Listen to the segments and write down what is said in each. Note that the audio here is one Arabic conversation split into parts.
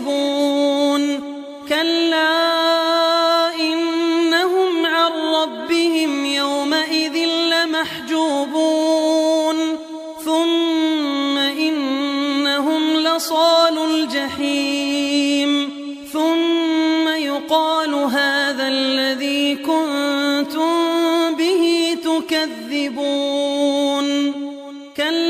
يكسبون كلا إنهم عن ربهم يومئذ لمحجوبون. ثم إنهم لصال الجحيم. ثم يقال هذا الذي كنتم به تكذبون. كلا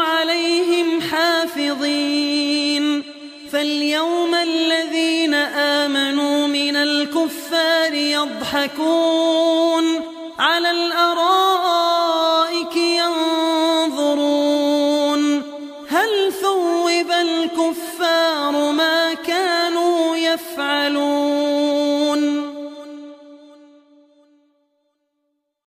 فاليوم الذين آمنوا من الكفار يضحكون على الأرائك